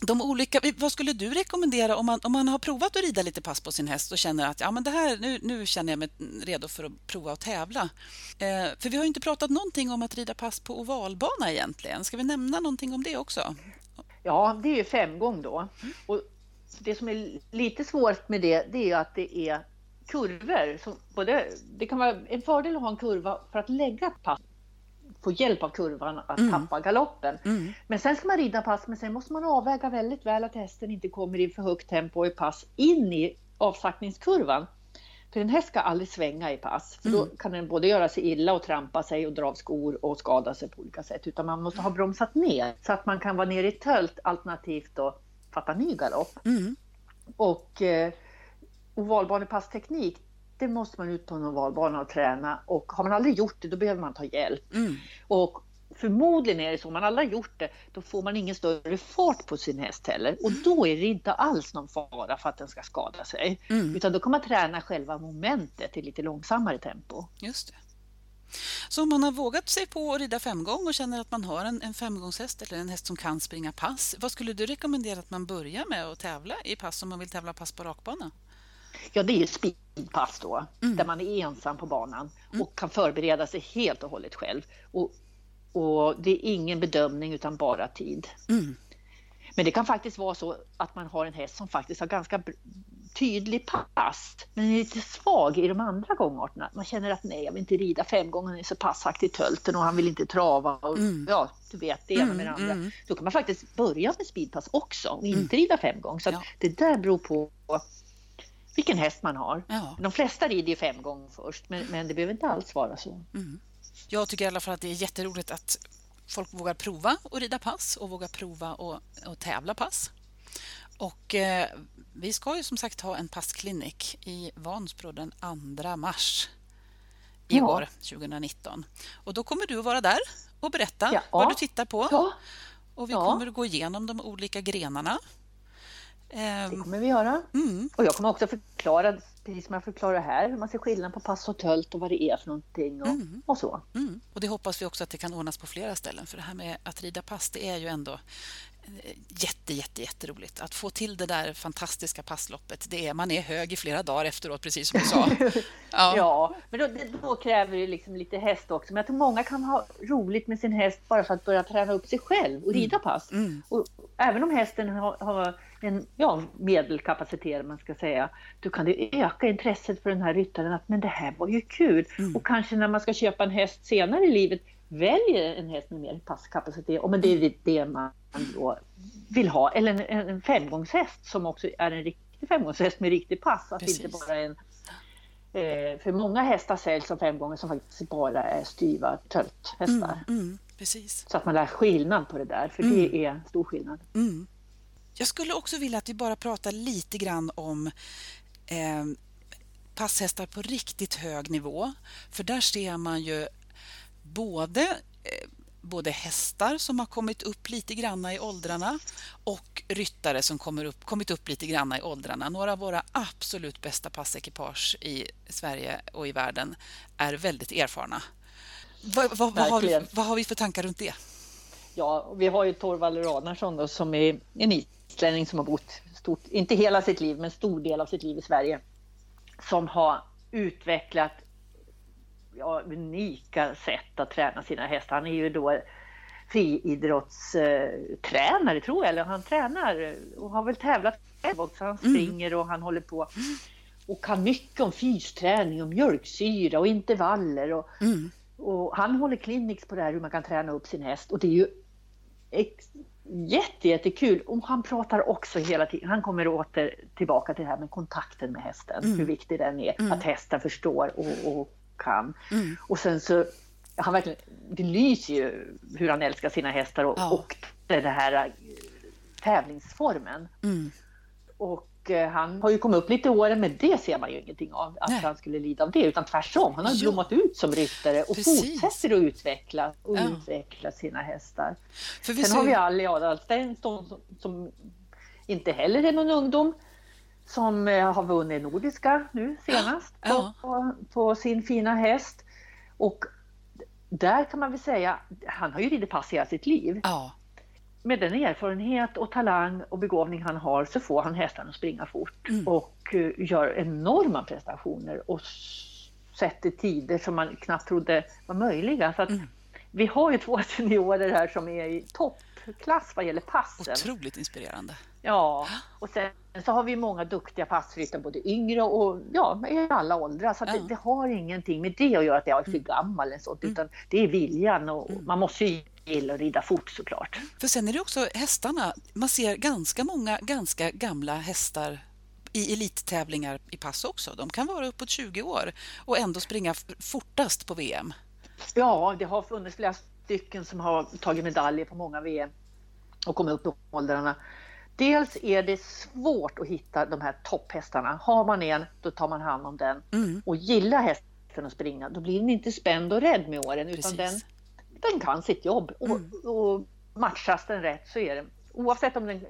De olika, vad skulle du rekommendera om man, om man har provat att rida lite pass på sin häst och känner att ja, men det här, nu, nu känner jag mig redo för att prova att tävla? Eh, för vi har inte pratat någonting om att rida pass på ovalbana egentligen. Ska vi nämna någonting om det också? Ja, det är ju femgång då. Och det som är lite svårt med det, det är att det är kurvor. Som både, det kan vara en fördel att ha en kurva för att lägga pass, få hjälp av kurvan att mm. tappa galoppen. Mm. Men sen ska man rida pass, men sen måste man avväga väldigt väl att hästen inte kommer i för högt tempo i pass in i avsaktningskurvan. För en häst ska aldrig svänga i pass, för då kan den både göra sig illa och trampa sig och dra av skor och skada sig på olika sätt. Utan man måste ha bromsat ner så att man kan vara nere i tölt alternativt då fatta ny galopp. Mm. Och eh, ovalbanepassteknik, det måste man ut på en ovalbana och träna. Och har man aldrig gjort det, då behöver man ta hjälp. Mm. Och förmodligen är det så, om man aldrig har gjort det, då får man ingen större fart på sin häst heller. Och då är det inte alls någon fara för att den ska skada sig. Mm. Utan då kan man träna själva momentet i lite långsammare tempo. Just det. Så om man har vågat sig på att rida femgång och känner att man har en, en femgångshäst eller en häst som kan springa pass, vad skulle du rekommendera att man börjar med att tävla i pass om man vill tävla pass på rakbana? Ja, det är ju speedpass då, där man är ensam på banan och kan förbereda sig helt och hållet själv. Och, och det är ingen bedömning utan bara tid. Mm. Men det kan faktiskt vara så att man har en häst som faktiskt har ganska tydlig pass, men är lite svag i de andra gångarterna. Man känner att nej, jag vill inte rida fem gånger, han är så passaktig i tölten och han vill inte trava. Och, Ja, du vet, det ena med det andra. mm. Då kan man faktiskt börja med speedpass också och inte rida fem gånger. Så Ja. det där beror på vilken häst man har. Ja. De flesta rider ju fem gånger först, men, men det behöver inte alls vara så. Jag tycker i alla fall att det är jätteroligt att folk vågar prova att rida pass och vågar prova att tävla pass. Och eh, vi ska ju som sagt ha en passklinik i Vansbro den 2 mars i Ja. år, 2019. Och då kommer du att vara där och berätta Ja. vad du tittar på. Ja, Och vi kommer att gå igenom de olika grenarna. det Ehm, kommer vi göra. mm, Och jag kommer också förklara, precis som jag förklarar här, hur man ser skillnad på pass och tölt och vad det är för någonting och, och så. mm. Och det hoppas vi också att det kan ordnas på flera ställen. För det här med att rida pass, det är ju ändå jätte, jätte, jätteroligt. Att få till det där fantastiska passloppet. Det är, man är hög i flera dagar efteråt, precis som du sa. Ja. Ja, men då, då kräver det liksom lite häst också. Men jag tror många kan ha roligt med sin häst bara för att börja träna upp sig själv och rida pass. Mm. Och även om hästen har, har en ja, medelkapacitet, man ska säga, då kan det öka intresset för den här ryttaren att men det här var ju kul. Mm. Och kanske när man ska köpa en häst senare i livet väljer en häst med mer passkapacitet. Men det är det man då vill ha. Eller en, en femgångshäst som också är en riktig femgångshäst med riktig pass. Att inte bara en Eh, för många hästar säljs som fem gånger som faktiskt bara är styva tölthästar. Mm, precis. Så att man lär skillnad på det där, för det är stor skillnad. Mm. Jag skulle också vilja att vi bara pratar lite grann om eh, passhästar på riktigt hög nivå. För där ser man ju både, eh, både hästar som har kommit upp lite granna i åldrarna och ryttare som kommer upp, kommit upp lite granna i åldrarna. Några av våra absolut bästa passekipage i Sverige och i världen är väldigt erfarna. Vad, vad, vad, har, vi, vad har vi för tankar runt det? Ja, vi har ju Torvald Ranarsson då, som är en islänning som har bott, stort, inte hela sitt liv, men stor del av sitt liv i Sverige. Som har utvecklat ja, unika sätt att träna sina hästar. Han är ju då friidrottstränare tror jag, eller han tränar och har väl tävlat också. Han springer och han håller på och kan mycket om fysträning och mjölksyra och intervaller. Och, Mm. och han håller clinics på det här hur man kan träna upp sin häst och det är ju jätte, jättekul. Och han pratar också hela tiden, han kommer åter tillbaka till det här med kontakten med hästen, hur viktig den är, att hästen förstår och, och kan. Mm. Och sen så, han verkligen, det lyser ju hur han älskar sina hästar och, Ja. och den här eh, tävlingsformen. Mm. Och eh, han har ju kommit upp lite i åren, men det ser man ju ingenting av, att Nej. han skulle lida av det, utan tvärtom. Han har blommat ut som ryttare och Precis. fortsätter att utveckla och Ja. utveckla sina hästar. För Sen ser- har vi Ali Adalsten som, som inte heller är någon ungdom, som eh, har vunnit Nordiska nu senast Ja. på, på sin fina häst. Och där kan man väl säga, han har ju ridit pass hela sitt liv Ja, med den erfarenhet och talang och begåvning han har så får han hästarna att springa fort Mm. och eh, gör enorma prestationer och sätter tider som man knappt trodde var möjliga. Så att Mm. Vi har ju två seniorer här som är i toppklass vad gäller passen. otroligt inspirerande. Ja, och sen så har vi många duktiga passryttare, både yngre och ja, i alla åldrar. Så Ja. det, det har ingenting med det att göra att jag är för Mm. gammal eller sånt, utan det är viljan och man måste ju gilla att rida fort såklart. För sen är det också hästarna. Man ser ganska många ganska gamla hästar i elittävlingar i pass också. De kan vara uppåt 20 år och ändå springa fortast på VM. Ja, det har funnits flera stycken som har tagit medaljer på många VM och kommit upp i åldrarna. Dels är det svårt att hitta de här topphästarna. Har man en, då tar man hand om den. Mm. Och gillar hästen att springa, då blir den inte spänd och rädd med åren, utan den, den kan sitt jobb. Mm. Och, och matchas den rätt så är det, oavsett om den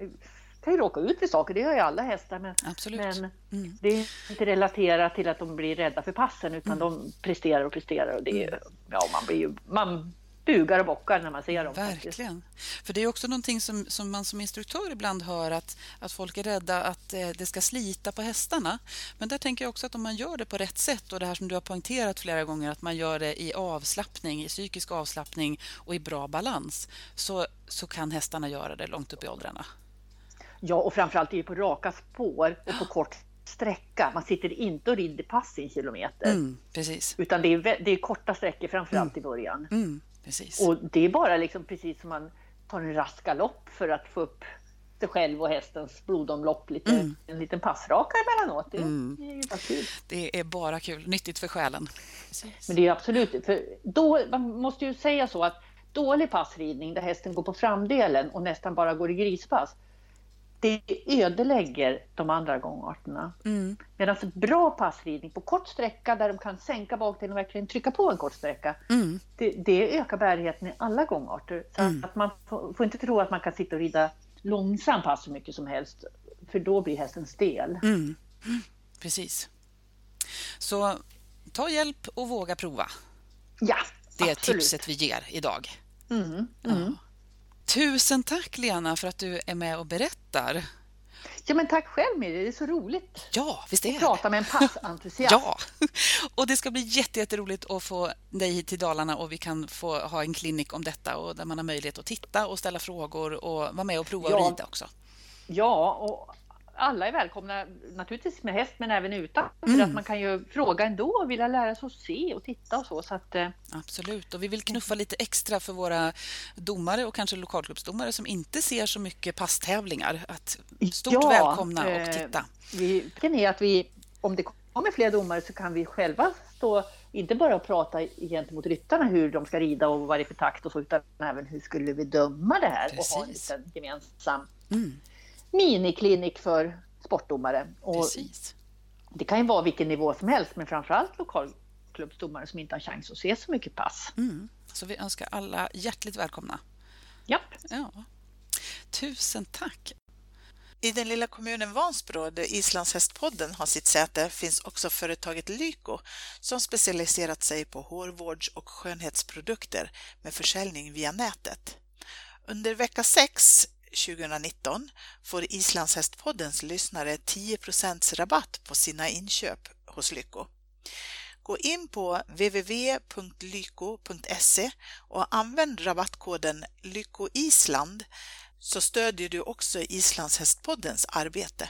kan ju råka ut för saker, det gör ju alla hästar. Men, men mm. det är inte relaterat till att de blir rädda för passen utan mm. de presterar och presterar. Och det är, mm. ja, man, blir ju, man bugar och bockar när man ser dem. Verkligen. Faktiskt. För det är också någonting som, som man som instruktör ibland hör att, att folk är rädda att eh, det ska slita på hästarna. Men där tänker jag också att om man gör det på rätt sätt och det här som du har poängterat flera gånger att man gör det i avslappning, i psykisk avslappning och i bra balans så, så kan hästarna göra det långt upp i åldrarna. Ja, och framförallt är det på raka spår och på kort sträcka. Man sitter inte och rider pass i en kilometer. Mm, precis. Utan det är, det är korta sträckor framförallt mm. i början. Mm, precis. Och det är bara liksom precis som man tar en rask galopp för att få upp sig själv och hästens blodomlopp lite, mm. en liten passraka emellanåt. Det, mm. det är ju bara kul. Det är bara kul, nyttigt för själen. Precis. Men det är absolut, för då, man måste ju säga så att dålig passridning där hästen går på framdelen och nästan bara går i grispass, det ödelägger de andra gångarterna. Mm. Medan bra passridning på kort sträcka där de kan sänka bakdelen och verkligen trycka på en kort sträcka, mm. det, det, ökar bärigheten i alla gångarter. Så mm. att man får, får, inte tro att man kan sitta och rida långsam pass så mycket som helst, för då blir hästen stel. Mm. Precis. Så ta hjälp och våga prova. Ja, Det är absolut. tipset vi ger idag. Mm. Ja. Tusen tack Lena för att du är med och berättar. Ja, men tack själv Miri, det är så roligt ja, visst är att prata med en passentusiast. ja, och det ska bli jätteroligt att få dig hit till Dalarna och vi kan få ha en klinik om detta och där man har möjlighet att titta och ställa frågor och vara med och prova ja. att rida också. Ja, och alla är välkomna, naturligtvis med häst men även utan. Mm. För att man kan ju fråga ändå och vilja lära sig att se och titta och så. så att, eh. Absolut, och vi vill knuffa lite extra för våra domare och kanske lokalklubbsdomare som inte ser så mycket passtävlingar. Att stort ja, välkomna och eh, titta. Vi, är att vi, om det kommer fler domare så kan vi själva stå inte bara prata gentemot ryttarna hur de ska rida och vad det är för takt och så, utan även hur skulle vi döma det här Precis. och ha en gemensam mm miniklinik för sportdomare. Och Precis. Det kan ju vara vilken nivå som helst, men framförallt lokalklubbsdomare som inte har chans att se så mycket pass. Mm. Så vi önskar alla hjärtligt välkomna. Japp. Ja. Tusen tack. I den lilla kommunen Vansbro där Islandshästpodden har sitt säte finns också företaget Lyko som specialiserat sig på hårvårds och skönhetsprodukter med försäljning via nätet. Under vecka 6 2019 får Islandshästpoddens lyssnare 10% rabatt på sina inköp hos Lyko. Gå in på www.lyko.se och använd rabattkoden LYKOISLAND så stödjer du också Islandshästpoddens arbete.